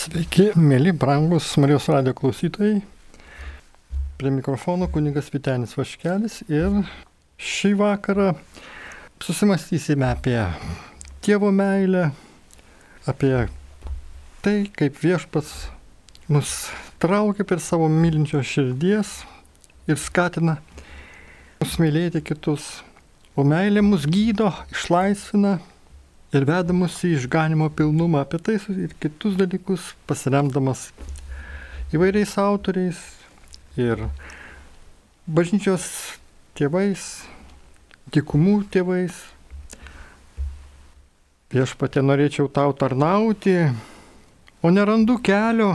Sveiki, mėly, brangus Marijos radio klausytojai. Prie mikrofono kunigas Vitenis Vaškelis ir šį vakarą susimastysime apie tėvo meilę, apie tai, kaip viešpats mus traukia per savo mylinčios širdies ir skatina mus mylėti kitus. O meilė mus gydo, išlaisvina ir veda mus į išganimo pilnumą. Apie tai ir kitus dalykus pasiremdamas įvairiais autoriais ir bažnyčios tėvais, tikumų tėvais. Viešpatė norėčiau tau tarnauti, o nerandu kelio,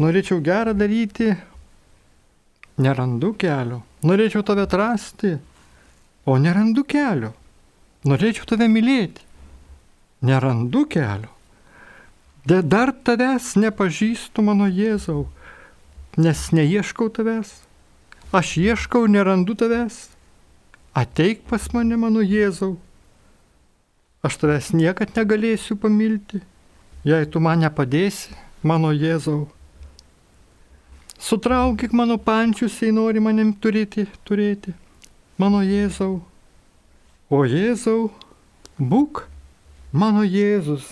norėčiau gerą daryti, nerandu kelio, norėčiau tave atrasti, o nerandu kelio, norėčiau tave mylėti, nerandu kelio. De dar tavęs nepažįstu mano Jėzau, nes neieškau tavęs, aš ieškau, nerandu tavęs, ateik pas mane mano Jėzau, aš tavęs niekad negalėsiu pamilti, jei tu man nepadėsi, mano Jėzau. Sutraukik mano pančius, jei nori manim turėti, turėti, mano Jėzau. O Jėzau, būk mano Jėzus.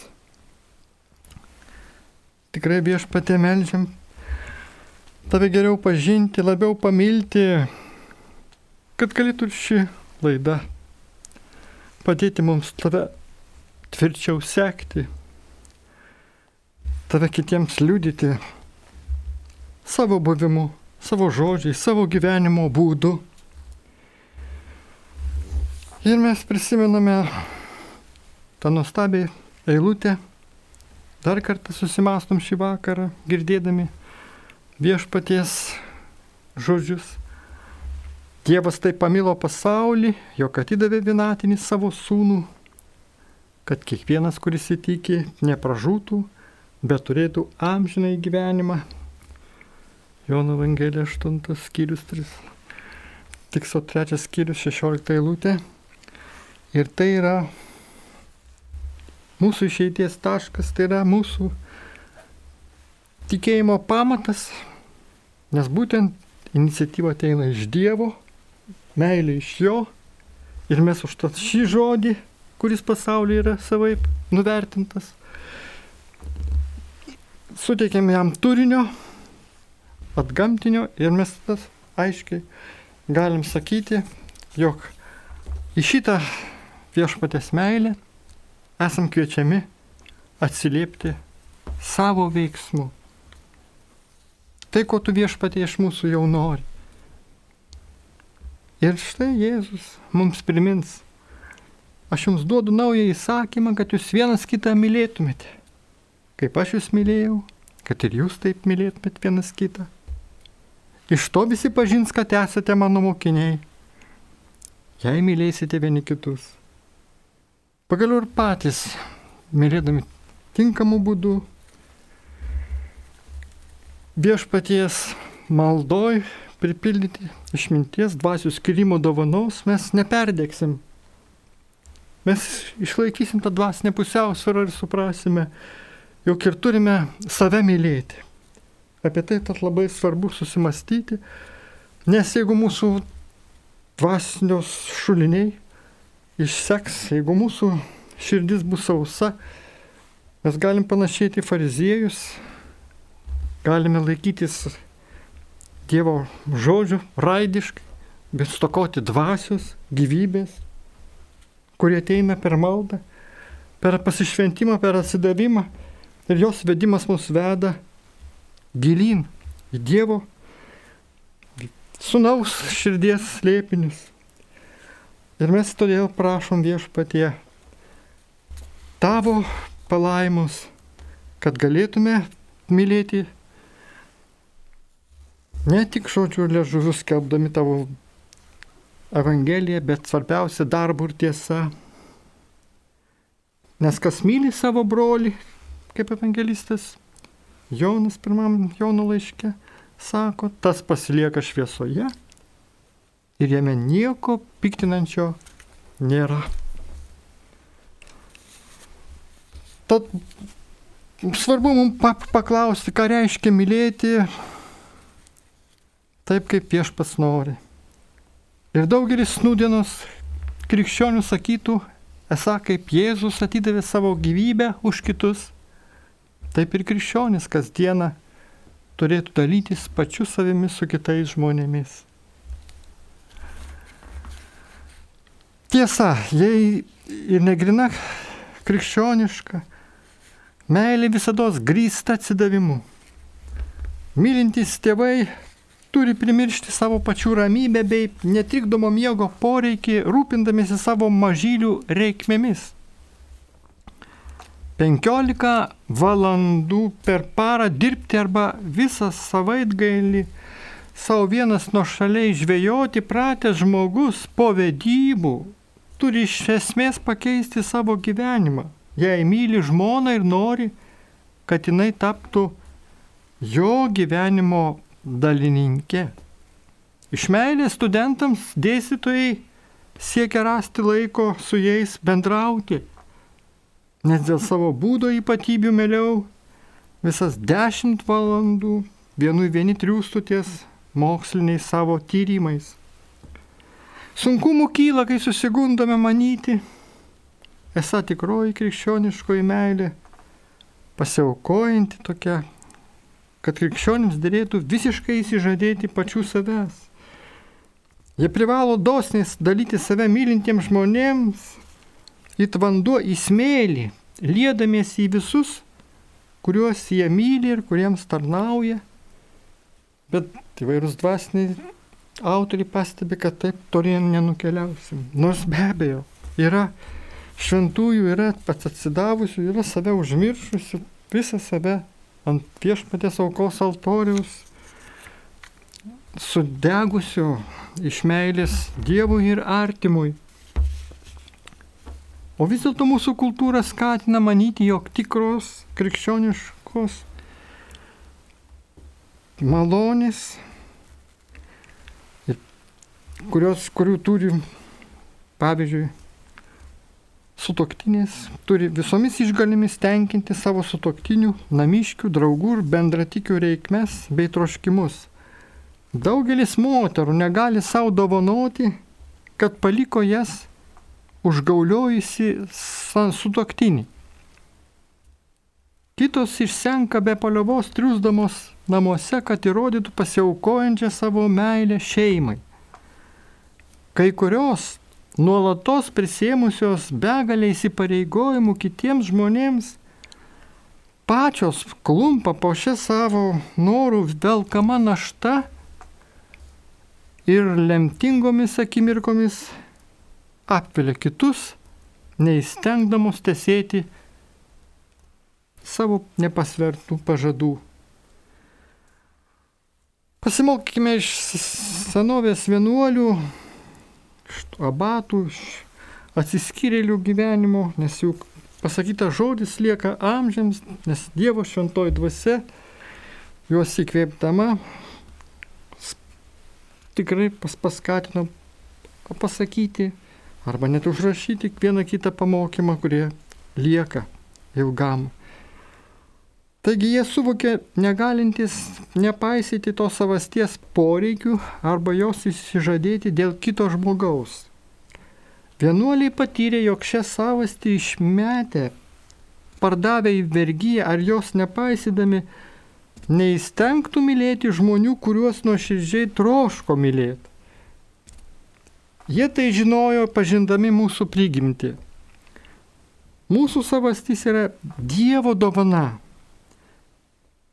Tikrai viešpatė melžiam tave geriau pažinti, labiau pamilti, kad galėtų ši laida padėti mums tave tvirčiau sekti, tave kitiems liudyti savo buvimu, savo žodžiais, savo gyvenimo būdu. Ir mes prisimename tą nuostabią eilutę, dar kartą susimastom šį vakarą, girdėdami viešpaties žodžius. Dievas taip pamilo pasaulį, jog atidavė vienatinį savo sūnų, kad kiekvienas, kuris įtikė, nepražūtų, bet turėtų amžinai gyvenimą. Jono Evangelija 8 skyrius 3. Tikso 3 skyrius 16 eilutė. Ir tai yra mūsų išeities taškas, tai yra mūsų tikėjimo pamatas, nes būtent iniciatyva ateina iš Dievo, meilė iš Jo ir mes už tą šį žodį, kuris pasaulyje yra savaip nuvertintas, suteikėme jam turinio, atgamtinio ir mes tas aiškiai galim sakyti, jog į šitą viešpatės meilę esam kviečiami atsiliepti savo veiksmu. Tai, ko tu viešpatie iš mūsų jau nori. Ir štai Jėzus mums primins, aš jums duodu naują įsakymą, kad jūs vienas kitą mylėtumėte. Kaip aš jūs mylėjau, kad ir jūs taip mylėtumėte vienas kitą. Iš to visi pažins, kad esate mano mokiniai, jei mylėsite vieni kitus. Pagaliau ir patys, mylėdami tinkamų būdų, viešpaties maldoj pripildyti išminties dvasių skirimo dovanos, mes neperdėksim. Mes išlaikysim tą dvasinę pusiausvyrą ir suprasime, jog ir turime save mylėti. Apie tai tad labai svarbu susimastyti, nes jeigu mūsų dvasinios šuliniai išseks, jeigu mūsų širdis bus sausa, mes galim panašėti fariziejus, galime laikytis Dievo žodžių raidiškai, bet stokoti dvasios, gyvybės, kurie ateina per maldą, per pasišventimą, per atsidavimą ir jos vedimas mus veda gilin į Dievo sunaus širdies slėpinius. Ir mes todėl prašom viešpatie tavo palaimus, kad galėtume mylėti ne tik žodžių ležuvių skelbdami tavo Evangeliją, bet svarbiausia darbų ir tiesa. Nes kas myli savo brolį, kaip evangelistas Jonas pirmam Jono laiške sako, tas pasilieka šviesoje ir jame nieko piktinančio nėra. Tad svarbu mums paklausti, ką reiškia mylėti taip, kaip viešpats nori. Ir daugelis nūdienos krikščionių sakytų, esą kaip Jėzus atidavė savo gyvybę už kitus, taip ir krikščionis kasdieną turėtų dalytis pačiu savimi su kitais žmonėmis. Tiesa, jei ir negrina krikščioniška, meilė visada grįsta atsidavimu. Mylintys tėvai turi primiršti savo pačių ramybę bei netrikdomo miego poreikį, rūpindamėsi savo mažylių reikmėmis. 15 valandų per parą dirbti arba visą savaitgalį savo vienas nuo šaliai žvejoti pratęs žmogus po vedybų turi iš esmės pakeisti savo gyvenimą. Jei myli žmoną ir nori, kad jinai taptų jo gyvenimo dalininkė. Iš meilės studentams dėstytojai siekia rasti laiko su jais bendrauti, nes dėl savo būdo ypatybių mėliau visas dešimt valandų vienui vieni triūstų ties moksliniais savo tyrimais. Sunkumų kyla, kai susigundome manyti, esą tikroji krikščioniškoji meilė, pasiaukojanti tokia kad krikščionims dėlėtų visiškai įsižadėti pačių savęs. Jie privalo dosniai dalyti save mylintiems žmonėms, it vanduo į smėlį, liedamiesi į visus, kuriuos jie myli ir kuriems tarnauja. Bet įvairūs dvasiniai autoriai pastebi, kad taip tolien nenukeliausim. Nors be abejo, yra šventųjų, yra pats atsidavusių, yra save užmiršusių, visą save ant viešpatės aukos altoriaus, sudegusio iš meilės Dievui ir artimui. O vis dėlto mūsų kultūra skatina manyti, jog tikros krikščioniškos malonės, kurios, kurių turi, pavyzdžiui, sutoktinės turi visomis išgalimis tenkinti savo sutoktinių, namiškių, draugų ir bendratikių reikmes bei troškimus. Daugelis moterų negali savo dovanoti, kad paliko jas užgauliojusi sutoktinį. Kitos išsenka be paliovos triusdamos namuose, kad įrodytų pasiaukojančią savo meilę šeimai. Kai kurios nuolatos prisėmusios begalę įsipareigojimų kitiems žmonėms, pačios klumpa po šią savo norų velkama našta ir lemtingomis akimirkomis apvilia kitus, neįstengdamos tesėti savo nepasvertų pažadų. Pasimokykime iš senovės vienuolių abatų, atsiskyrėlių gyvenimo, nes juk pasakytas žodis lieka amžiams, nes Dievo šventoji dvasia juos įkvėptama tikrai pas, paskatino pasakyti arba net užrašyti vieną kitą pamokymą, kurie lieka ilgam. Taigi jie suvokė negalintis nepaisyti to savasties poreikių arba jos įsižadėti dėl kito žmogaus. Vienuoliai patyrė, jog šią savastį išmetę, pardavę į vergyją ar jos nepaisydami, neįstengtų mylėti žmonių, kuriuos nuoširdžiai troško mylėti. Jie tai žinojo pažindami mūsų prigimtį. Mūsų savastis yra Dievo dovana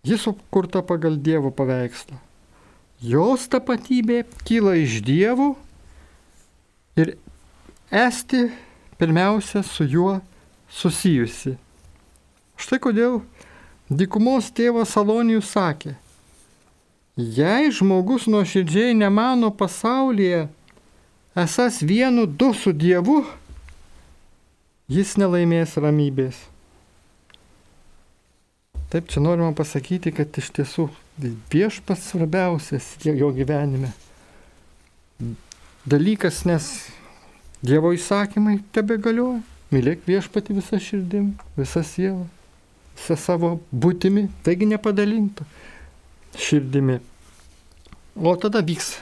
Ji sukurta pagal Dievo paveikslą. Jos tapatybė kyla iš Dievo ir esti pirmiausia su juo susijusi. Štai kodėl dykumos tėvas Salonijus sakė, jei žmogus nuoširdžiai nemano pasaulyje esas vienu du su Dievu, jis nelaimės ramybės. Taip, čia norima pasakyti, kad iš tiesų viešpas svarbiausias jo gyvenime dalykas, nes Dievo įsakymai tebe galioja. Mylėk viešpati visą širdim, visą sielą, savo būtimi, taigi nepadalinta širdimi. O tada vyks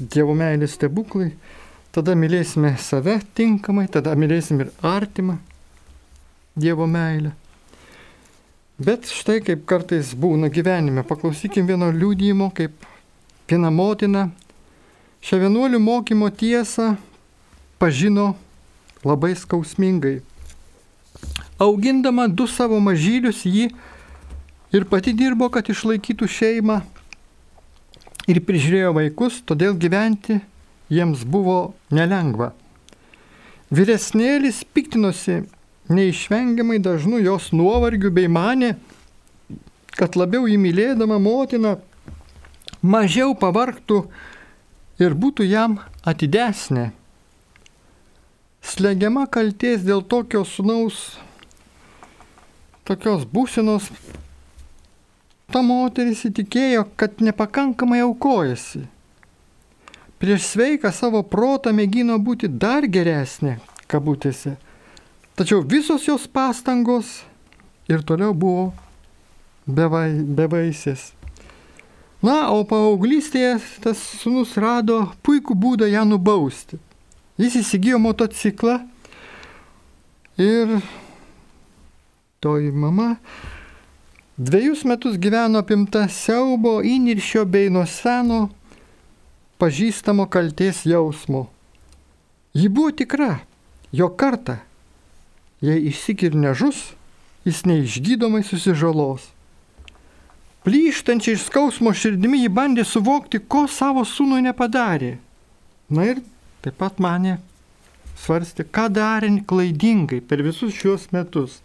Dievo meilės stebuklai, tada mylėsime save tinkamai, tada mylėsim ir artimą Dievo meilę. Bet štai kaip kartais būna gyvenime, paklausykim vieno liūdėjimo, kaip viena motina šią vienuolių mokymo tiesą pažino labai skausmingai. Augindama du savo mažylius, ji ir pati dirbo, kad išlaikytų šeimą ir prižiūrėjo vaikus, todėl gyventi jiems buvo nelengva. Vyresnėlis piktinosi neišvengiamai dažnu jos nuovargiu bei mane, kad labiau įmylėdama motiną mažiau pavarktų ir būtų jam atidesnė. Slegiama kalties dėl tokio sunaus, tokios būsenos ta moteris įtikėjo, kad nepakankamai aukojasi. Prieš sveiką savo protą mėgino būti dar geresnė, kabutėse. Tačiau visos jos pastangos ir toliau buvo bevai, bevaisės. Na, o paauglystėje tas sunus rado puikų būdą ją nubausti. Jis įsigijo motociklą ir toji mama Dviejus metus gyveno apimta siaubo, įniršio bei nuo seno pažįstamo kalties jausmo. Ji buvo tikra, jo kartą, jei išsikir nežus, jis neišgydomai susižalos. Plyštančiai iš skausmo širdimi jį bandė suvokti, ko savo sūnui nepadarė. Na ir taip pat mane svarstė, ką darė klaidingai per visus šiuos metus.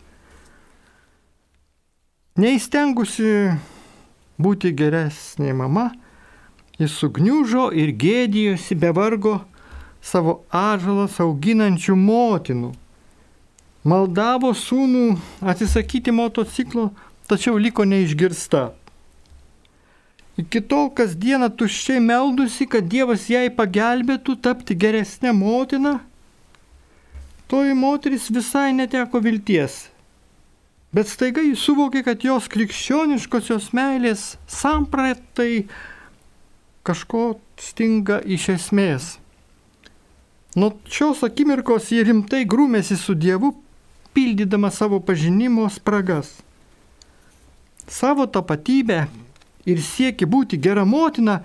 Neįstengusi būti geresnė mama, jis sugniužo ir gėdijosi be vargo savo ažalas auginančių motinų. Maldavo sūnų atsisakyti motociklo, tačiau liko neišgirsta. Iki tol kasdieną tuščiai meldusi, kad Dievas jai pagelbėtų tapti geresnė motina, toji moteris visai neteko vilties Bet staiga jis suvokė, kad jos krikščioniškosios meilės sampratai kažko stinga iš esmės. Nuo šios akimirkos jie rimtai grūmėsi su Dievu, pildydama savo pažinimo spragas. Savo tapatybę ir sieki būti gera motina,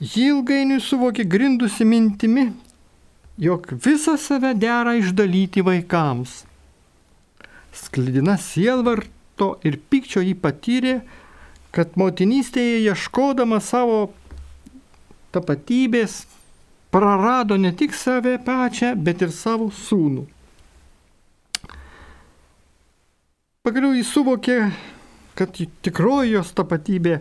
ji ilgainiui suvokė grindusi mintimi, jog visą save dera išdalyti vaikams sklidina sielvarto ir pykčio jį patyrė, kad motinystėje ieškodama savo tapatybės prarado ne tik save pačią, bet ir savo sūnų. Pagaliau jis suvokė, kad tikroji jos tapatybė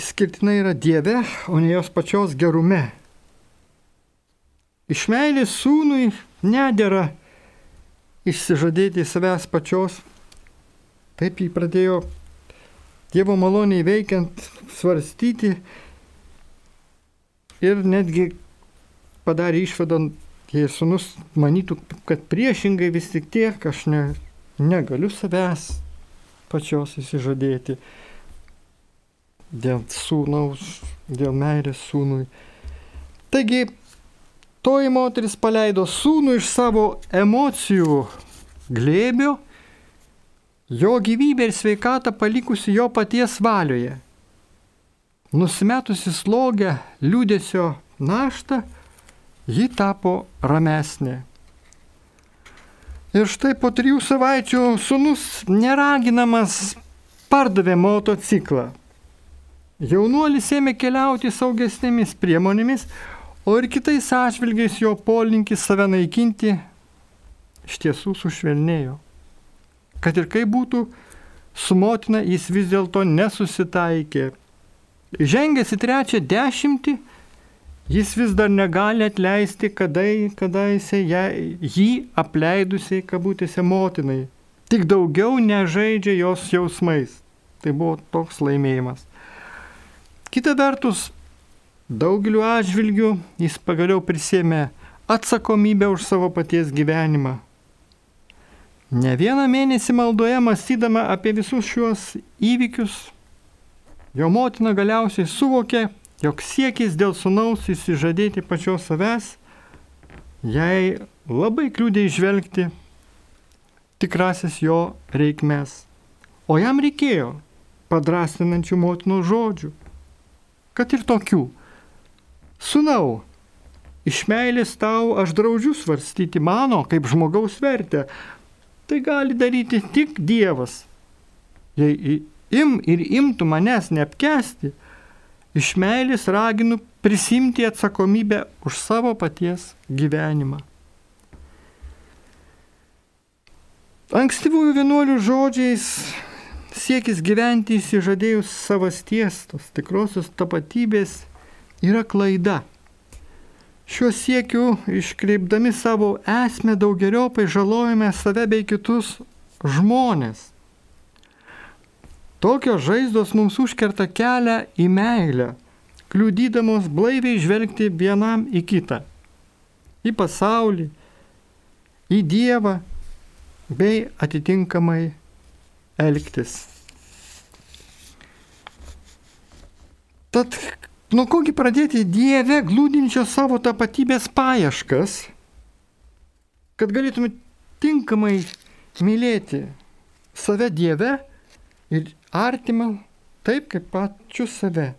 išskirtinai yra Dieve, o ne jos pačios gerume. Iš meilės sūnui nedėra išsižadėti savęs pačios. Taip jį pradėjo Dievo maloniai veikiant svarstyti ir netgi padarė išvadą, jei sunus manytų, kad priešingai vis tik tiek aš ne, negaliu savęs pačios įsižadėti dėl sūnaus, dėl meilės sūnui. Taigi Toji moteris paleido sūnų iš savo emocijų glėbio, jo gyvybę ir sveikatą palikusi jo paties valioje. Nusimetusi slogę liūdėsio naštą, ji tapo ramesnė. Ir štai po trijų savaičių sunus neraginamas pardavė motociklą. Jaunuolis ėmė keliauti saugesnėmis priemonėmis, o ir kitais atžvilgiais jo polinkis save naikinti iš tiesų sušvelnėjo. Kad ir kaip būtų, su motina jis vis dėlto nesusitaikė. Žengęs į trečią dešimtį, jis vis dar negali atleisti, kada, kada jisai jį apleidusiai kabutėse motinai. Tik daugiau nežaidžia jos jausmais. Tai buvo toks laimėjimas. Kita vertus, Daugeliu atžvilgių jis pagaliau prisėmė atsakomybę už savo paties gyvenimą. Ne vieną mėnesį maldoje mąstydama apie visus šiuos įvykius, jo motina galiausiai suvokė, jog siekis dėl sunaus įsižadėti pačios savęs jai labai kliūdė išvelgti tikrasis jo reikmes. O jam reikėjo padrastinančių motinos žodžių, kad ir tokių. Sūnau, iš meilės tau aš draudžiu svarstyti mano kaip žmogaus vertę. Tai gali daryti tik Dievas. Jei im ir imtų manęs neapkesti, iš meilės raginu prisimti atsakomybę už savo paties gyvenimą. Ankstyvųjų vienuolių žodžiais siekis gyventi įsižadėjus savasties, tos tikrosios tapatybės, yra klaida. Šiuo siekiu iškreipdami savo esmę daugeliopai žalojame save bei kitus žmonės. Tokios žaizdos mums užkerta kelią į meilę, kliudydamos blaiviai žvelgti vienam į kitą, į pasaulį, į Dievą bei atitinkamai elgtis. Tad nuo kogi pradėti Dieve glūdinčio savo tapatybės paieškas, kad galėtume tinkamai mylėti save Dieve ir artimą taip kaip pačius save.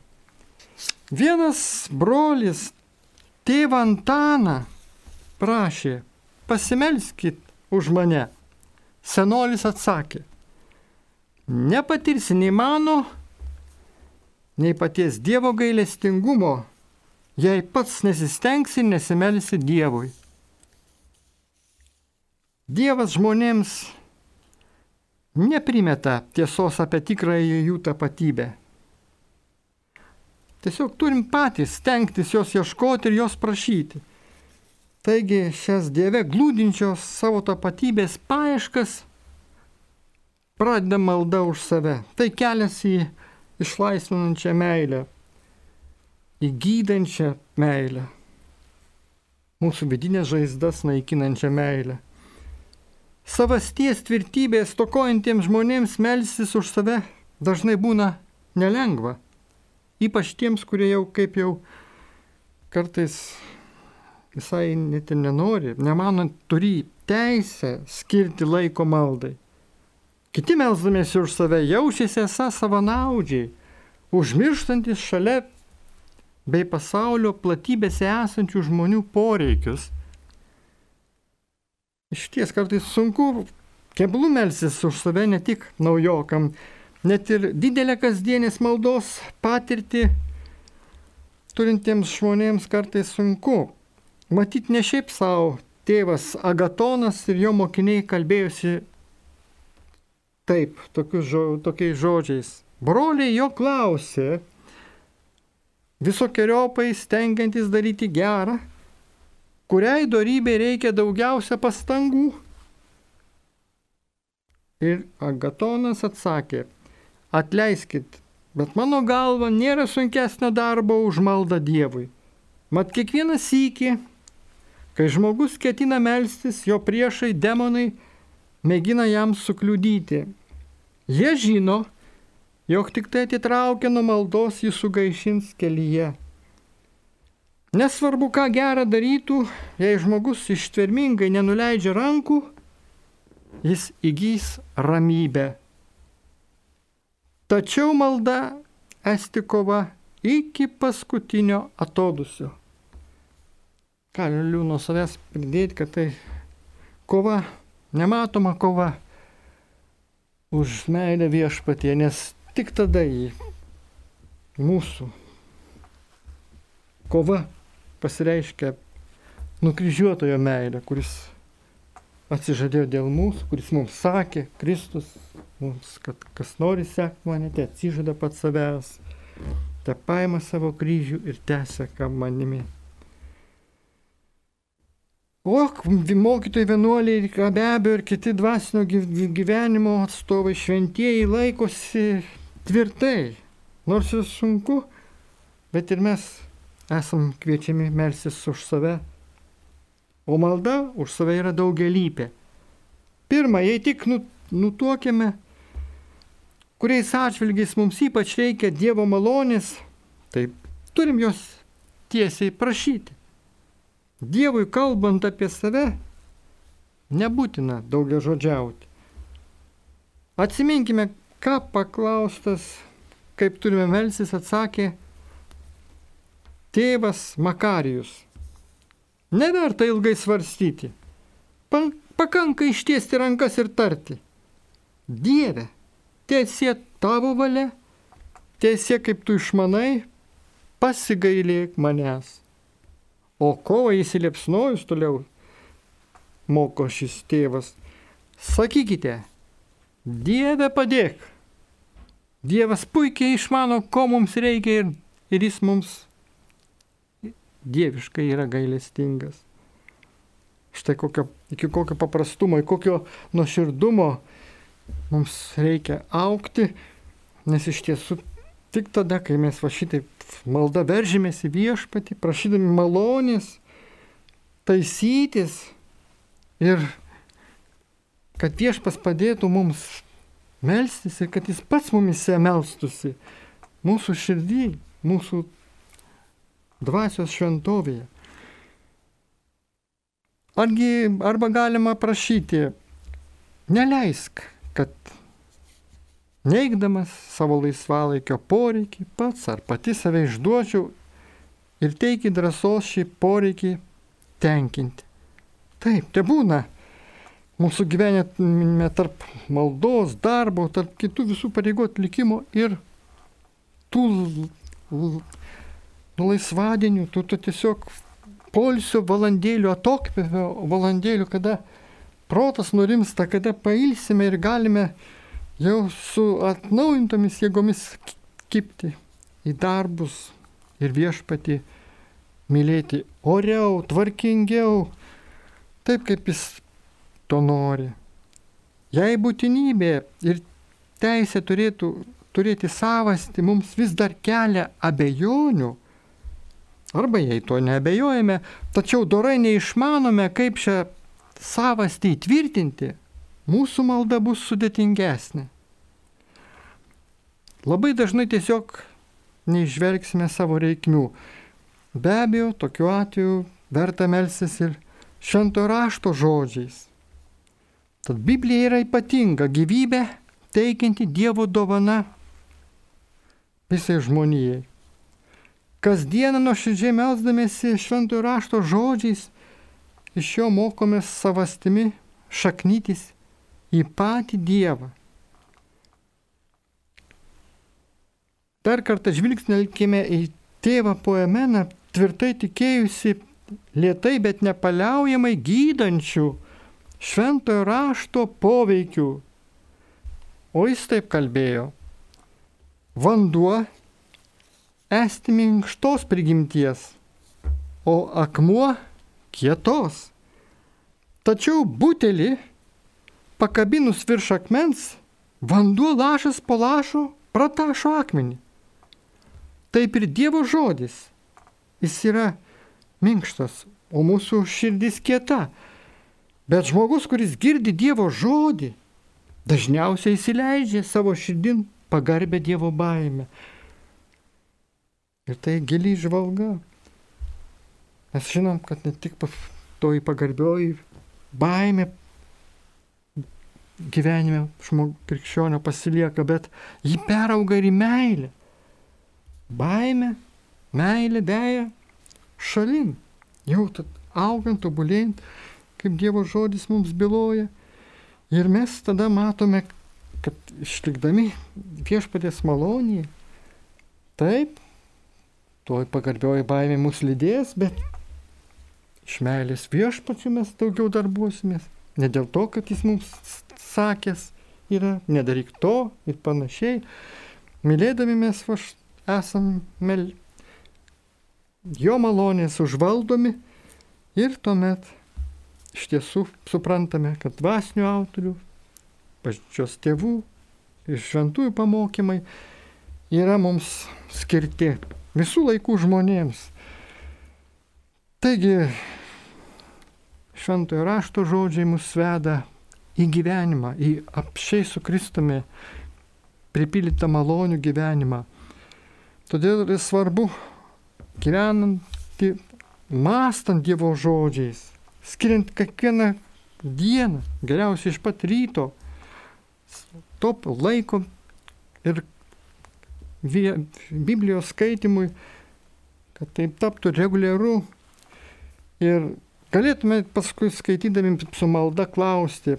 Vienas brolis tėvą Antaną prašė, pasimelskit už mane. Senolis atsakė, nepatirsi nei mano, nei paties Dievo gailestingumo, jei pats nesistengsi ir nesimelsi Dievui. Dievas žmonėms neprimeta tiesos apie tikrąją jų tapatybę. Tiesiog turim patys stengtis jos ieškoti ir jos prašyti. Taigi šias Dieve glūdinčios savo tapatybės paieškas pradeda malda už save. Tai kelias į išlaisvinančią meilę, į gydančią meilę, mūsų vidinės žaizdas naikinančią meilę. Savasties tvirtybės tokojantiems žmonėms melsis už save dažnai būna nelengva. Ypač tiems, kurie jau kaip jau kartais visai net ir nenori, nemanant, turi teisę skirti laiko maldai. Kiti melzdamėsi už save jaučiasi esą savanaudžiai, užmirštantis šalia bei pasaulio platybėse esančių žmonių poreikius. Iš ties kartais sunku keblų melsis už save ne tik naujokam, net ir didelę kasdienės maldos patirtį turintiems žmonėms kartais sunku. Matyt, ne šiaip savo tėvas Agatonas ir jo mokiniai kalbėjusi Taip, žo, tokiais žodžiais. Broliai jo klausė, visokiojopai stengiantis daryti gerą, kuriai darybė reikia daugiausia pastangų. Ir Agatonas atsakė, atleiskit, bet mano galva nėra sunkesnio darbo už maldą Dievui. Mat kiekvieną sykį, kai žmogus ketina melstis, jo priešai demonai mėgina jam sukliudyti. Jie žino, jog tik tai atitraukia nuo maldos jį sugaišins kelyje. Nesvarbu, ką gerą darytų, jei žmogus ištvermingai nenuleidžia rankų, jis įgys ramybę. Tačiau malda esti kova iki paskutinio atodusio. Galiu nuo savęs pridėti, kad tai kova nematoma kova už meilę viešpatie, nes tik tada į mūsų kova pasireiškia nukryžiuotojo meilė, kuris atsižadėjo dėl mūsų, kuris mums sakė, Kristus, mums, kad kas nori sekti mane, te atsižada pats savęs, te paima savo kryžių ir tęsia, ką manimi. O mokytojai vienuoliai, be abejo, ir kiti dvasinio gyvenimo atstovai šventieji laikosi tvirtai, nors ir sunku, bet ir mes esam kviečiami melsis už save. O malda už save yra daugelypė. Pirma, jei tik nu, nutuokėme, kuriais atžvilgiais mums ypač reikia Dievo malonės, tai turim jos tiesiai prašyti. Dievui kalbant apie save, nebūtina daugia žodžiauti. Atsiminkime, ką paklaustas, kaip turime melsis, atsakė tėvas Makarijus. Neverta ilgai svarstyti. Pakanka ištiesti rankas ir tarti. Dieve, tiesie tavo valia, tiesie kaip tu išmanai, pasigailėk manęs. O kovo įsiliepsnojus toliau moko šis tėvas. Sakykite, Dieve padėk. Dievas puikiai išmano, ko mums reikia ir, ir jis mums dieviškai yra gailestingas. Štai kokio, iki kokio paprastumo, iki kokio nuoširdumo mums reikia aukti, nes iš tiesų tik tada, kai mes va šitaip malda veržymės į viešpatį, prašydami malonės, taisytis ir kad viešpas padėtų mums melstis ir kad jis pats mumise melstusi mūsų širdį, mūsų dvasios šventovėje. Argi arba galima prašyti, neleisk, kad neigdamas savo laisvalaikio poreikį pats ar pati save išduočiau ir teiki drąsos šį poreikį tenkinti. Taip, te būna mūsų gyvenime tarp maldos, darbo, tarp kitų visų pareigų atlikimo ir tų nu, laisvadienių, tu, tu tiesiog polsio valandėlių, atokvėpio valandėlių, kada protas nurimsta, kada pailsime ir galime jau su atnaujintomis jėgomis kipti į darbus ir viešpati mylėti oriau, tvarkingiau, taip kaip jis to nori. Jei būtinybė ir teisė turėtų turėti savastį mums vis dar kelia abejonių, Arba jei to nebejojame, tačiau dorai neišmanome, kaip šią savastį įtvirtinti, mūsų malda bus sudėtingesnė. Labai dažnai tiesiog neižvelgsime savo reikmių. Be abejo, tokiu atveju verta melsis ir švento rašto žodžiais. Tad Biblija yra ypatinga gyvybė teikianti Dievo dovana visai žmonijai kasdieną nuoširdžiai melzdamėsi šventojo rašto žodžiais, iš jo mokomės savastimi šaknytis į patį Dievą. Dar kartą žvilgsnelkime į tėvą poemeną, tvirtai tikėjusi lietai, bet nepaliaujamai gydančių šventojo rašto poveikių. O jis taip kalbėjo. Vanduo esti minkštos prigimties, o akmuo kietos. Tačiau butelį pakabinus virš akmens, vanduo lašas po lašo pratašo akmenį. Taip ir Dievo žodis. Jis yra minkštas, o mūsų širdis kieta. Bet žmogus, kuris girdi Dievo žodį, dažniausiai įsileidžia savo širdin pagarbę Dievo baimę. Ir tai giliai žvalga. Mes žinom, kad ne tik toji pagarbioji baimė gyvenime žmog, krikščionio pasilieka, bet ji perauga ir į meilę. Baimė, meilė dėja šalin. Jau tad augant, tobulėjant, kaip Dievo žodis mums byloja. Ir mes tada matome, kad išlikdami viešpatės malonėje, taip, Tuoj pagarbioji baimė mus lydės, bet iš meilės viešpačių mes daugiau darbuosimės. Ne dėl to, kad jis mums sakęs yra, nedaryk to ir panašiai. Mylėdami mes vaš, esam mel... jo malonės užvaldomi ir tuomet iš tiesų suprantame, kad dvasinių autorių, pačios tėvų ir šventųjų pamokymai yra mums skirti visų laikų žmonėms. Taigi, šventojo rašto žodžiai mus veda į gyvenimą, į apšiai su Kristumi pripildytą malonių gyvenimą. Todėl ir svarbu gyvenant, mąstant Dievo žodžiais, skiriant kiekvieną dieną, geriausiai iš pat ryto, top laiko ir Biblijos skaitimui, kad taip taptų reguliaru. Ir galėtume paskui skaitydami su malda klausti,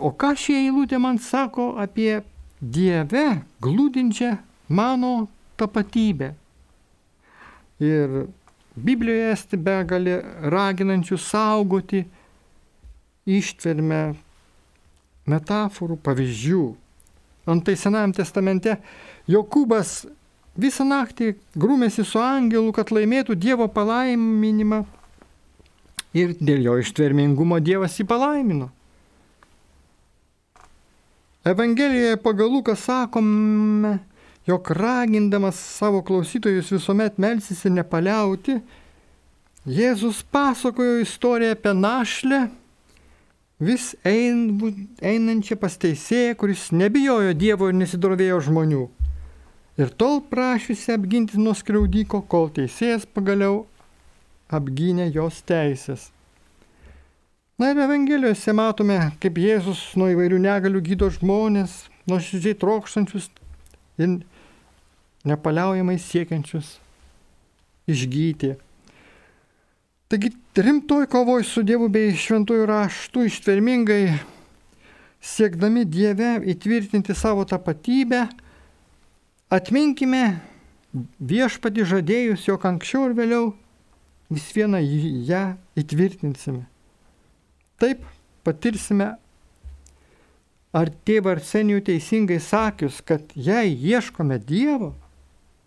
o ką šie eilutė man sako apie Dieve glūdinčią mano tapatybę. Ir Biblijoje esti begalė raginančių saugoti ištvermę metaforų, pavyzdžių. Antai Senajame testamente Jokūbas visą naktį grūmėsi su angelu, kad laimėtų Dievo palaiminimą ir dėl jo ištvermingumo Dievas jį palaimino. Evangelijoje pagal Luką sakome, jog ragindamas savo klausytojus visuomet melsis ir nepaliauti, Jėzus pasakojo istoriją apie našlę, vis ein, einančią pas teisėją, kuris nebijojo Dievo ir nesidrovėjo žmonių. Ir tol prašysi apginti nuo skriaudiko, kol teisėjas pagaliau apgynė jos teisės. Na ir Evangelijose matome, kaip Jėzus nuo įvairių negalių gydo žmonės, nuoširdžiai trokštančius ir nepaliaujamai siekiančius išgyti. Taigi rimtoj kovoj su Dievu bei šventųjų raštų ištvermingai siekdami Dieve įtvirtinti savo tapatybę, atminkime viešpati žadėjus, jog anksčiau ir vėliau vis vieną ją įtvirtinsime. Taip patirsime, ar tėvą Arsenijų teisingai sakius, kad jei ieškome Dievo,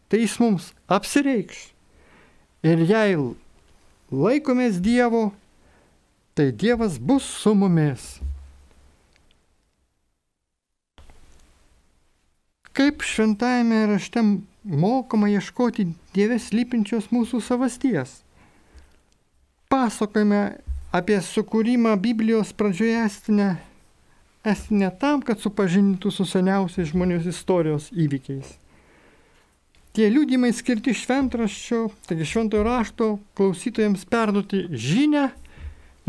tai jis mums apsireikš. Ir jei laikomės Dievo, tai Dievas bus su mumis. Kaip šventajame rašte mokama ieškoti Dievės lypinčios mūsų savasties. Pasakojame apie sukūrimą Biblijos pradžioje estinę, estinę tam, kad supažintų su seniausiais žmonijos istorijos įvykiais. Tie liūdimai skirti šventraščio, taigi šventojo rašto klausytojams perduoti žinę,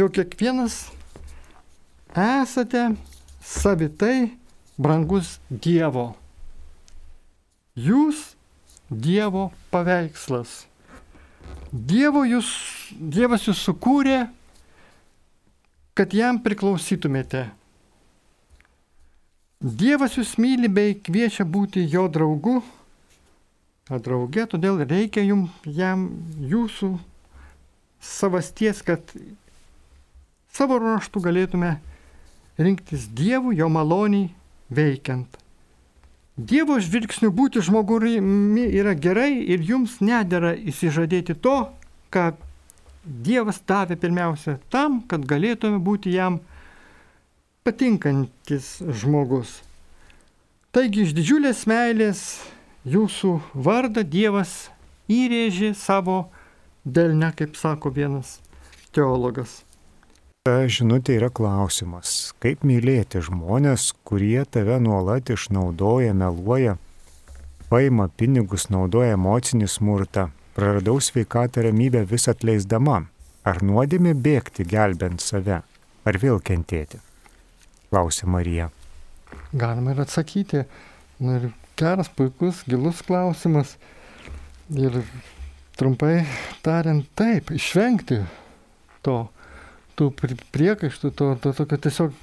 jog kiekvienas esate savitai brangus Dievo. Jūs Dievo paveikslas. Dievo jūs, Dievas jūs sukūrė, kad jam priklausytumėte. Dievas jūs myli bei kviečia būti jo draugu drauge, todėl reikia jum, jam jūsų savasties, kad savo ruoštų galėtume rinktis Dievų jo maloniai veikiant. Dievo žvilgsnių būti žmogumi yra gerai ir jums nedėra įsižadėti to, ką Dievas davė pirmiausia tam, kad galėtume būti jam patinkantis žmogus. Taigi iš didžiulės meilės jūsų vardą Dievas įrėžė savo delne, kaip sako vienas teologas. Žinutė yra klausimas, kaip mylėti žmonės, kurie tave nuolat išnaudoja, meluoja, paima pinigus, naudoja emocinį smurtą, praradau sveikatą ramybę vis atleisdama, ar nuodėmė bėgti gelbent save, ar vėl kentėti? Klausė Marija. Galima ir atsakyti. Na ir geras, puikus, gilus klausimas. Ir trumpai tariant, taip, išvengti to, tų priekaištų, to, to tokio tiesiog,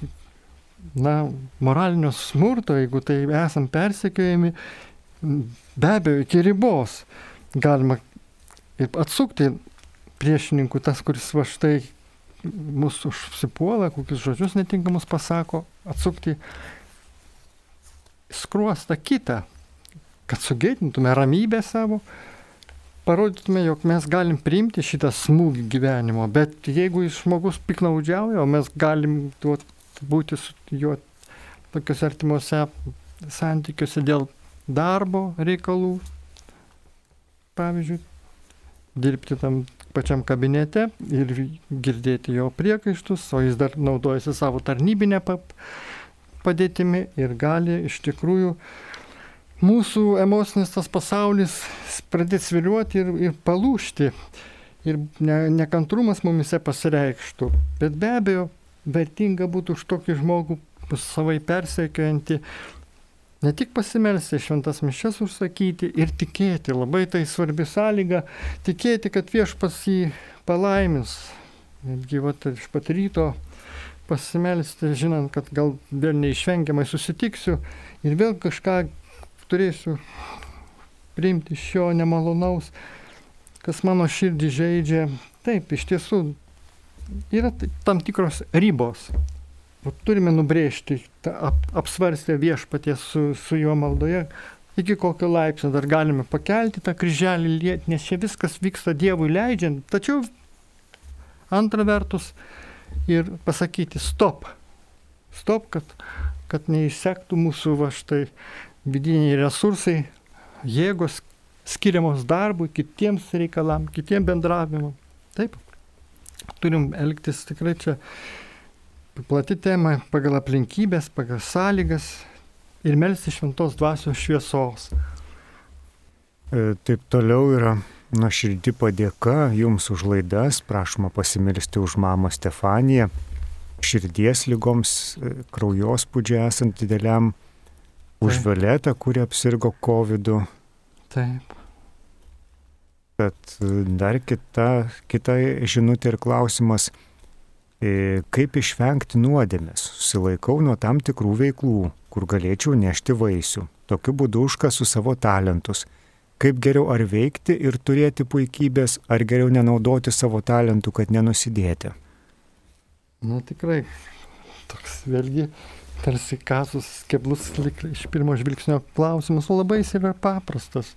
na, moralinio smurto, jeigu tai esam persekiojami, be abejo, iki ribos galima ir atsukti priešininkų, tas, kuris va štai mūsų užsipuola, kokius žodžius netinkamus pasako, atsukti skruostą kitą, kad sugėdintume ramybę savo, parodytume, jog mes galim priimti šitą smūgį gyvenimo, bet jeigu žmogus piknaudžiauja, mes galim tuot, būti su juo tokiuose artimuose santykiuose dėl darbo reikalų, pavyzdžiui, dirbti tam pačiam kabinete ir girdėti jo priekaištus, o jis dar naudojasi savo tarnybinę padėtimi ir gali iš tikrųjų mūsų emocinis tas pasaulis pradėti sviliuoti ir, ir palūšti. Ir ne, nekantrumas mumise pasireikštų. Bet be abejo, vertinga būtų už tokį žmogų savai persiekiojantį ne tik pasimelsti šventas mišes užsakyti ir tikėti, labai tai svarbi sąlyga, tikėti, kad viešpas jį palaimins. Netgi vat, iš pat ryto pasimelsti, žinant, kad gal vėl neišvengiamai susitiksiu ir vėl kažką turėsiu priimti iš jo nemalonaus, kas mano širdį žaidžia. Taip, iš tiesų yra tam tikros ribos, turime nubrėžti, ap, apsvarstę viešpaties su, su juo maldoje, iki kokio laipsnio dar galime pakelti tą kryželį nes čia viskas vyksta Dievui leidžiant. Tačiau antra vertus ir pasakyti stop. Stop, kad, kad neįsektų mūsų va štai vidiniai resursai, jėgos skiriamos darbui, kitiems reikalam, kitiem bendravimam. Taip, turim elgtis tikrai čia plati tema pagal aplinkybės, pagal sąlygas ir melsti šventos dvasios šviesos. E, taip toliau yra nuoširdį padėka jums už laidas, prašoma pasimelsti už mamą Stefaniją, širdies lygoms, e, kraujospūdžiai esant dideliam, už Taip. Violetą, kuri apsirgo COVID. -u. Taip. Bet dar kita, kita žinutė ir klausimas E, kaip išvengti nuodėmės. Susilaikau nuo tam tikrų veiklų, kur galėčiau nešti vaisių. Tokiu būdu užkasu savo talentus. Kaip geriau ar veikti ir turėti puikybės, ar geriau nenaudoti savo talentų, kad nenusidėti. Na tikrai, toks vėlgi tarsi kasus, keblus iš pirmo žvilgsnio klausimas, o labai jis yra paprastas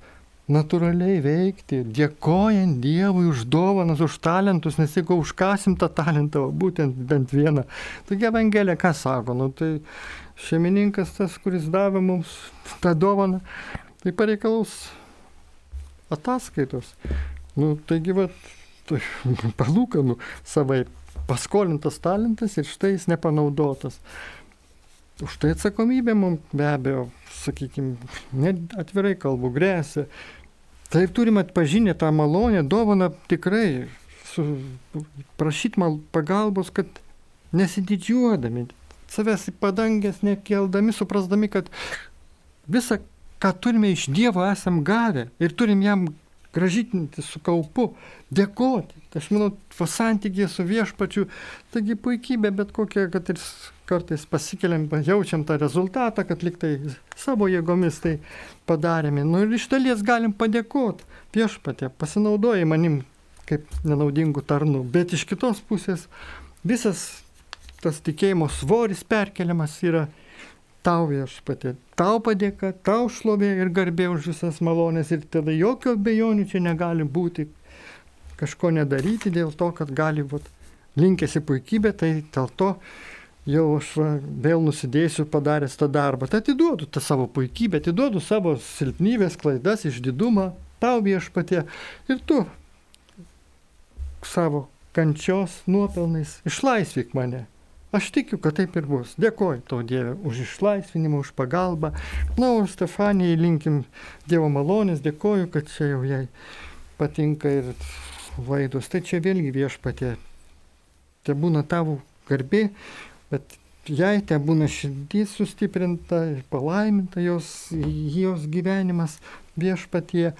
natūraliai veikti, dėkojant Dievui už dovanas, už talentus, nes jeigu užkasim tą talentą, būtent bent vieną, taigi Evangelija ką sako, nu, tai šeimininkas tas, kuris davė mums tą dovaną, tai pareikalaus ataskaitos. Nu, taigi, va, tai, palūkanų savai paskolintas talentas ir štai jis nepanaudotas. Už tai atsakomybė mums be abejo, sakykime, net atvirai kalbu, grėsia. Taip turim atpažinę tą malonę, dovaną tikrai, su, prašyti pagalbos, kad nesididžiuodami, savęs į padangęs nekeldami, suprasdami, kad visą, ką turime iš Dievo, esam gavę ir turim jam gražytinti su kaupu, dėkoti. Aš manau, santykė su viešpačiu, taigi puikybė, bet kokia, kad ir kartais pasikeliam, jaučiam tą rezultatą, kad liktai savo jėgomis tai padarėme. Nu ir iš dalies galim padėkoti viešpatė, pasinaudojai manim kaip nenaudingų tarnų, bet iš kitos pusės visas tas tikėjimo svoris perkeliamas yra tau viešpatė, tau padėka, tau šlovė ir garbė už visas malonės ir tada jokio bejonių čia negali būti kažko nedaryti dėl to, kad gali būt linkėsi puikybė, tai dėl to jau aš vėl nusidėsiu padaręs tą darbą. Tai atiduodu tą savo puikybę, atiduodu savo silpnybės, klaidas, išdidumą, tau viešpatė ir tu savo kančios nuopelnais išlaisvyk mane. Aš tikiu, kad taip ir bus. Dėkoju tau Dieve už išlaisvinimą, už pagalbą. Na, o Stefanijai linkim Dievo malonės, dėkoju, kad čia jau jai patinka ir vaidus. Tai čia vėlgi viešpatė. Te būna tavo garbė, bet jai te būna širdys sustiprinta ir palaiminta jos, jos gyvenimas viešpatie,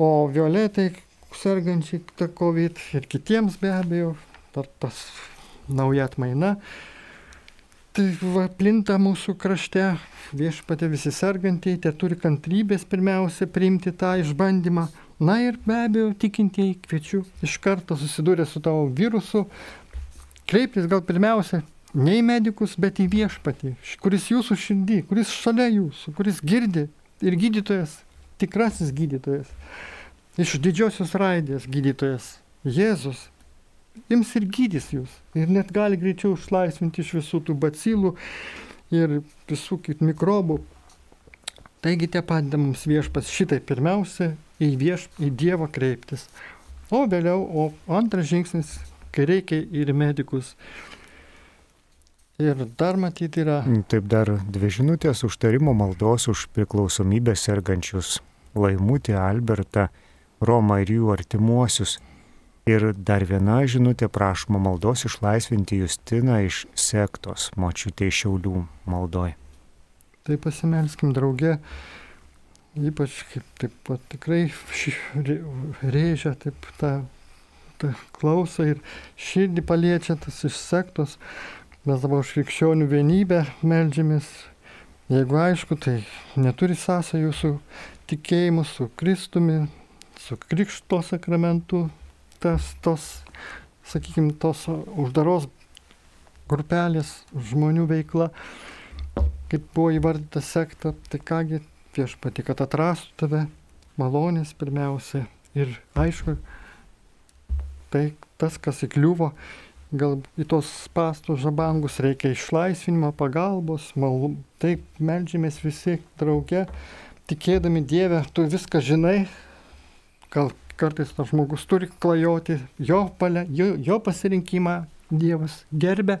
o violetai sergančiai COVID ir kitiems be abejo, tas nauja atmaina. Tai va, plinta mūsų krašte, viešpatė visi sergantieji, tie turi kantrybės pirmiausia priimti tą išbandymą. Na ir be abejo, tikintieji kviečiu iš karto susidūrę su tavo virusu, kreiptis gal pirmiausia ne į medikus, bet į viešpatį, kuris jūsų širdį, kuris šalia jūsų, kuris girdi ir gydytojas, tikrasis gydytojas, iš didžiosios raidės gydytojas, Jėzus, ims ir gydys jūs. Ir net gali greičiau išlaisvinti iš visų tų bacilų ir visų kitų mikrobų. Taigi tie padeda mums viešpas šitai pirmiausia į, vieš, į Dievą kreiptis. O vėliau, o antras žingsnis, kai reikia ir medikus. Ir dar matyti yra. Taip dar dvi žinutės užtarimo maldos už priklausomybę sergančius Laimutį, Albertą, Romą ir jų artimuosius. Ir dar viena žinutė prašoma maldos išlaisvinti Justiną iš sektos, močiutė iš Šiaulių maldoj. Tai pasimelskim draugė, ypač kaip taip pat tikrai rėžia taip tą, tą klausą ir širdį paliečia tas iš sektos. Mes dabar už krikščionių vienybę melžiamės. Jeigu aišku, tai neturi sąsajų su tikėjimu, su Kristumi, su Krikšto sakramentu, tas, tos, sakykime, tos uždaros grupelės žmonių veikla, kaip buvo įvardyta sekta, tai kągi viešpati, kad atrastų tave malonės pirmiausia. Ir aišku, tai tas, kas įkliuvo, gal į tos pastus žabangus reikia išlaisvinimo, pagalbos, mal, taip melžiamės visi drauge, tikėdami Dievę, tu viską žinai, gal kartais tas žmogus turi klajoti, jo, palia, jo, jo pasirinkimą Dievas gerbė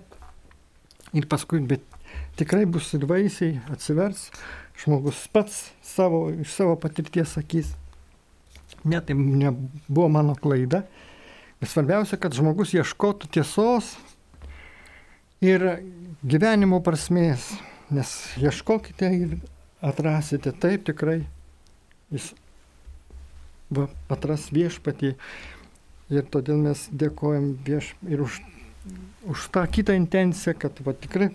ir paskui, bet tikrai bus ir vaisiai, atsivers, žmogus pats savo, iš savo patirties sakys, ne, tai nebuvo mano klaida. Ir svarbiausia, kad žmogus ieškotų tiesos ir gyvenimo prasmės, nes ieškokite ir atrasite taip tikrai, jis va, atras viešpatį. Ir todėl mes dėkojam vieš ir už, už tą kitą intenciją, kad va, tikrai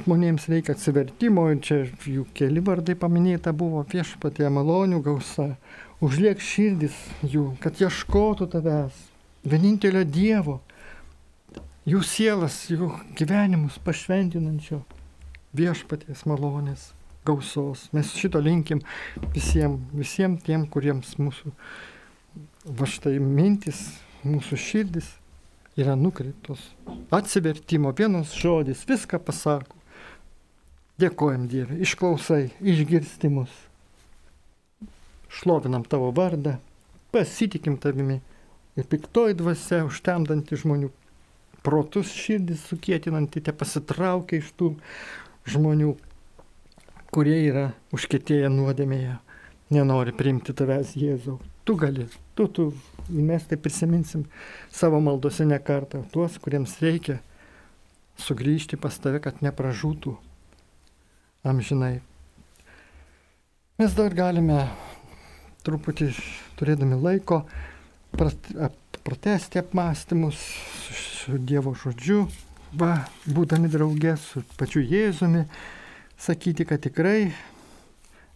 žmonėms reikia atsivertimo ir čia jų keli vardai paminėta buvo viešpatė malonių gausa. Užliek širdis jų, kad ieškotų tavęs, vienintelio Dievo, jų sielas, jų gyvenimus pašventinančio viešpaties malonės gausos. Mes šito linkim visiems, visiems tiem, kuriems mūsų va štai mintis, mūsų širdis yra nukreiptos. Atsivertimo, vienas žodis, viską pasako. Dėkojam Dievui, išklausai, išgirstimus. Šlovinam tavo vardą, pasitikim tavimi ir piktoji dvasia užtemdanti žmonių protus širdis sukėtinanti, te pasitraukia iš tų žmonių, kurie yra užkėtėję nuodėmėje, nenori priimti tavęs Jėzau. Tu gali, tu, tu, mes tai prisiminsim savo maldose ne kartą, tuos, kuriems reikia sugrįžti pas tave, kad nepražūtų amžinai. Mes dar galime truputį turėdami laiko pratesti apmąstymus su Dievo žodžiu, va, būdami draugė su pačiu Jėzumi, sakyti, kad tikrai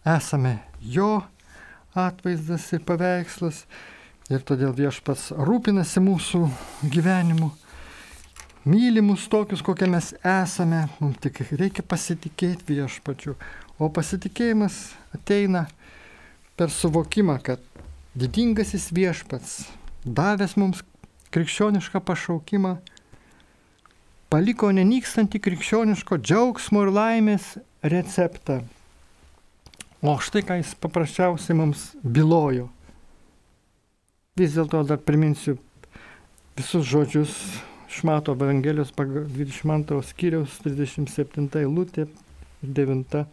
esame jo atvaizdas ir paveikslas ir todėl viešpats rūpinasi mūsų gyvenimu, mylimus tokius, kokie mes esame, mums tik reikia pasitikėti viešpačiu, o pasitikėjimas ateina per suvokimą, kad didingasis viešpats, davęs mums krikščionišką pašaukimą, paliko nenykstantį krikščioniško džiaugsmo ir laimės receptą. O štai ką jis paprasčiausiai mums bylojo. Vis dėlto dar priminsiu visus žodžius Šmato Evangelijos 22 skyriaus 37 eilutė 9.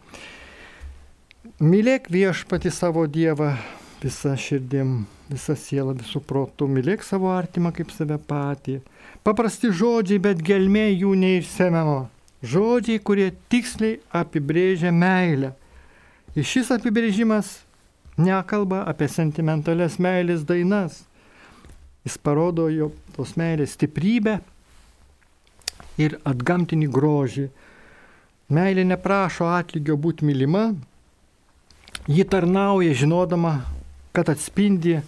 Mylėk viešpati savo Dievą visą širdim, visą sielą, visų protų, mylėk savo artimą kaip save patį. Paprasti žodžiai, bet gelmė jų neišsemiama. Žodžiai, kurie tiksliai apibrėžia meilę. Ir šis apibrėžimas nekalba apie sentimentales meilės dainas. Jis parodo jo tos meilės stiprybę ir atgamtinį grožį. Meilė neprašo atlygio būti mylima, ji tarnauja žinodama, kad atspindi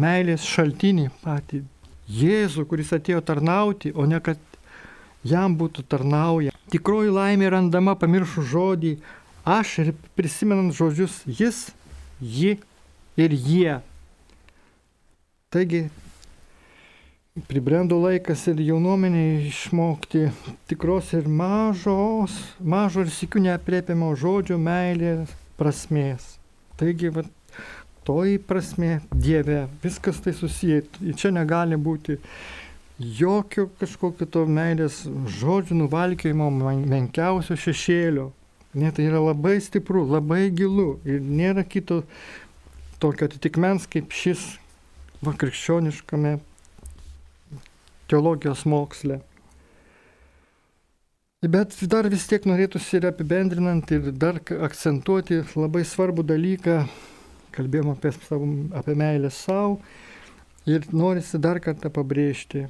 meilės šaltinį patį Jėzų, kuris atėjo tarnauti, o ne kad jam būtų tarnauja. Tikroji laimė randama pamiršų žodį aš ir prisimenant žodžius jis, ji ir jie. Taigi, pribrendo laikas ir jaunuomeniai išmokti tikros ir mažos, mažo ir sikių neapriepiamo žodžio meilės prasmės. Taigi, va, toji prasme Dieve, viskas tai susiję, čia negali būti jokio kažkokio to meilės žodžių nuvalkėjimo menkiausio šešėlio. Ne, tai yra labai stipru, labai gilu ir nėra kito tokio atitikmens kaip šis va, krikščioniškame teologijos moksle. Bet dar vis tiek norėtųsi ir apibendrinant ir dar akcentuoti labai svarbų dalyką, kalbėjom apie, savo, apie meilę savo ir norisi dar kartą pabrėžti.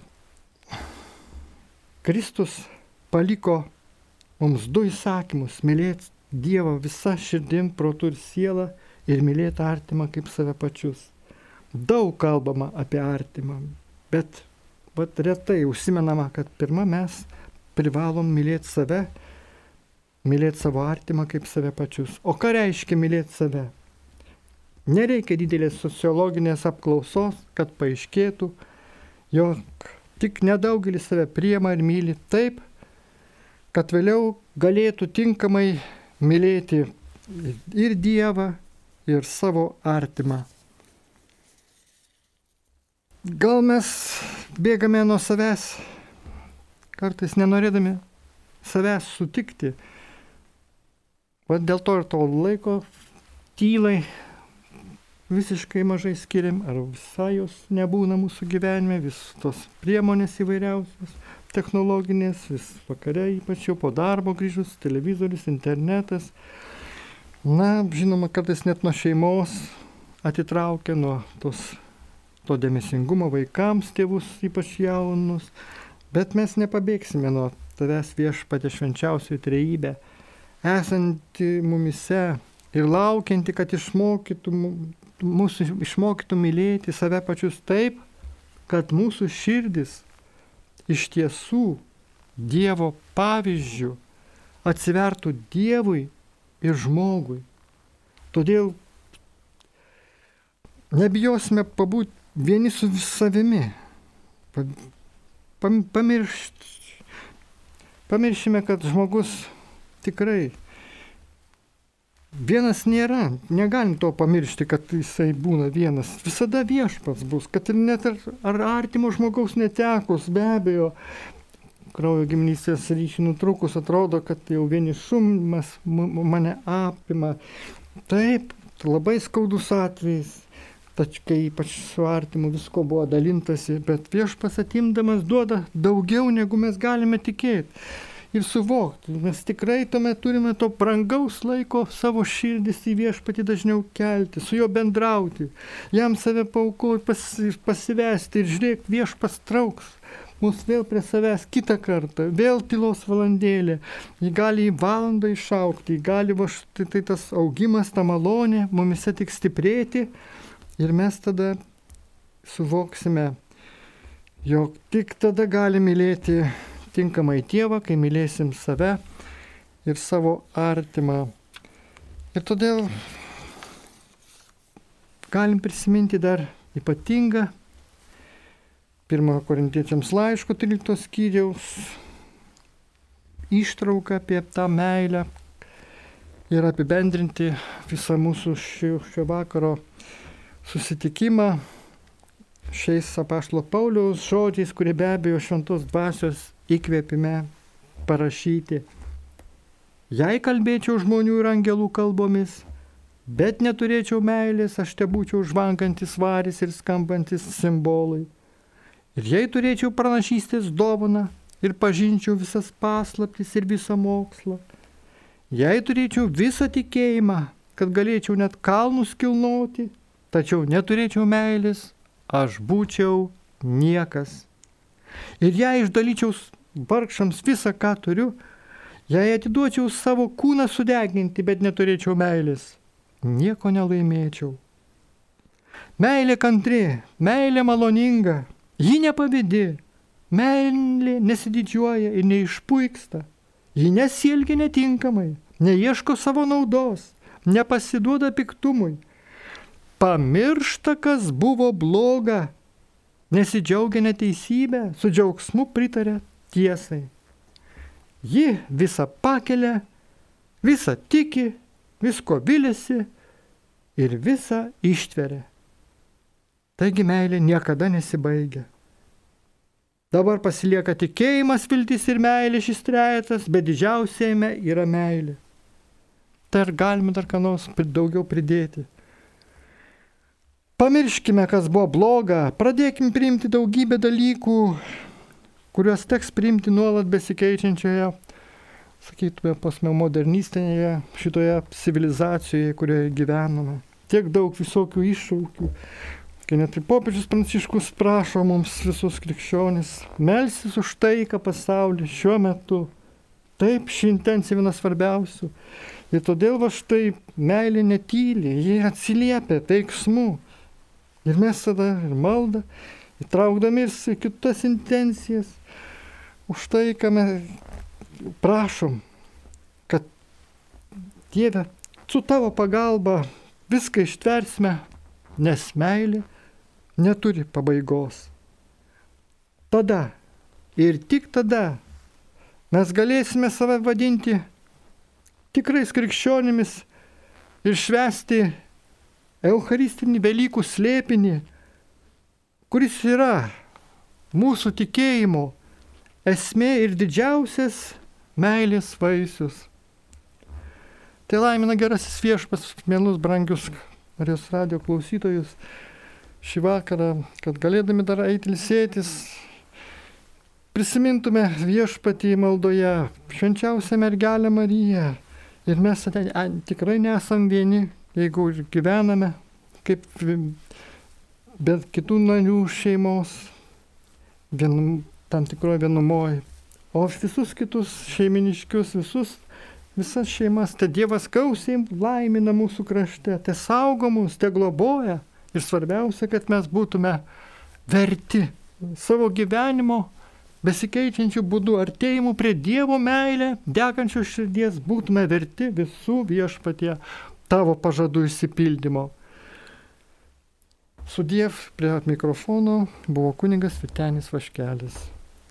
Kristus paliko mums du įsakymus - mylėti Dievą visą širdim, protų ir sielą ir mylėti artimą kaip save pačius. Daug kalbama apie artimą, bet vat, retai užsimenama, kad pirmą mes privalom mylėti save, mylėti savo artimą kaip save pačius. O ką reiškia mylėti save? Nereikia didelės sociologinės apklausos, kad paaiškėtų, jog tik nedaugelis save priema ir myli taip, kad vėliau galėtų tinkamai mylėti ir Dievą, ir savo artimą. Gal mes bėgame nuo savęs kartais nenorėdami savęs sutikti. O dėl to ir to laiko tylai visiškai mažai skiriam, ar visai jos nebūna mūsų gyvenime, vis tos priemonės įvairiausios, technologinės, vis vakare, ypač jau po darbo grįžus, televizorius, internetas. Na, žinoma, kartais net nuo šeimos atitraukia nuo tos, to dėmesingumo vaikams, tėvus, ypač jaunus. Bet mes nepabėgsime nuo tavęs viešpatė švenčiausioji trejybė, esanti mumise ir laukianti, kad išmokytų, mūsų išmokytų mylėti save pačius taip, kad mūsų širdis iš tiesų Dievo pavyzdžių atsivertų Dievui ir žmogui. Todėl nebijosime pabūti vieni su savimi pamiršt, pamiršime, kad žmogus tikrai vienas nėra, negalim to pamiršti, kad jisai būna vienas. Visada viešpats bus, kad ir net ar, ar artimo žmogaus netekus, be abejo, kraujo giminystės ryšį nutrukus atrodo, kad jau vienišumas mane apima. Taip, labai skaudus atvejis tač kai ypač su artimu visko buvo dalintasi, bet viešpas atimdamas duoda daugiau, negu mes galime tikėti. Ir suvokti, mes tikrai tuomet turime to brangaus laiko savo širdis į viešpatį dažniau kelti, su juo bendrauti, jam save paukoti, pas, pasivesti ir žiūrėk, viešpas trauks mus vėl prie savęs kitą kartą, vėl tylos valandėlė. Jį gali į valandą išaukti, gali, va, tai, tai tas augimas, ta malonė, mumise tik stiprėti, Ir mes tada suvoksime, jog tik tada galime mylėti tinkamai Dievą, kai mylėsim save ir savo artimą. Ir todėl galim prisiminti dar ypatingą 1 Korintiečiams laiško 13 skyriaus ištrauką apie tą meilę ir apibendrinti visą mūsų šio, šio vakaro susitikimą šiais apaštalo Pauliaus žodžiais, kurie be abejo šventos dvasios įkvėpime parašyti. Jei kalbėčiau žmonių ir angelų kalbomis, bet neturėčiau meilės, aš te būčiau žvangantis varis ir skambantis simbolai. Ir jei turėčiau pranašystės dovaną ir pažinčiau visas paslaptis ir visą mokslą, jei turėčiau visą tikėjimą, kad galėčiau net kalnus kilnoti tačiau neturėčiau meilės, aš būčiau niekas. Ir jei išdalyčiau vargšams visą, ką turiu, jei atiduočiau savo kūną sudeginti, bet neturėčiau meilės, nieko nelaimėčiau. Meilė kantri, meilė maloninga, ji nepavydi, meilė nesididžiuoja ir neišpuiksta, ji nesielgia netinkamai, neieško savo naudos, nepasiduoda piktumui pamiršta, kas buvo bloga, nesidžiaugia neteisybė, su džiaugsmu pritarė tiesai. Ji visą pakelia, visą tiki, visko vilėsi ir visą ištveria. Taigi meilė niekada nesibaigia. Dabar pasilieka tikėjimas, viltis ir meilė šis trejetas, bet didžiausiame yra meilė. Tai ar galime dar ką nors daugiau pridėti? Pamirškime, kas buvo bloga, pradėkime priimti daugybę dalykų, kuriuos teks priimti nuolat besikeičiančioje, sakytume, posmemodernistinėje šitoje civilizacijoje, kurioje gyvename. Tiek daug visokių iššūkių, kai net ir popiežius pranciškus prašo mums visus krikščionis melsis už taiką pasaulį šiuo metu. Taip, ši intencija viena svarbiausių. Ir todėl va štai meilė netyli, jie atsiliepia veiksmu. Ir mes tada ir maldą, įtraukdami ir kitas intencijas, už tai, ką mes prašom, kad Dieve, su tavo pagalba viską ištversime, nes meilė neturi pabaigos. Tada ir tik tada mes galėsime save vadinti tikrais krikščionimis ir švesti Eucharistinį Velykų slėpinį, kuris yra mūsų tikėjimo esmė ir didžiausias meilės vaisius. Tai laimina gerasis viešpas, mielus brangius Marijos radio klausytojus šį vakarą, kad galėdami dar eiti ilsėtis, prisimintume viešpatį maldoje, švenčiausią mergelę Mariją. Ir mes tikrai nesam vieni, jeigu gyvename kaip bet kitų narių šeimos, vien, tam tikroje vienumoje. O visus kitus šeiminiškius, visus, visas šeimas, te Dievas gausiai laimina mūsų krašte, te saugo mus, te globoja. Ir svarbiausia, kad mes būtume verti savo gyvenimo besikeičiančių būdų, artėjimų prie Dievo meilę, degančios širdies, būtume verti visų viešpatie tavo pažadų įsipildymo. Sudiev prie mikrofono buvo kunigas Vitenis Vaškelis.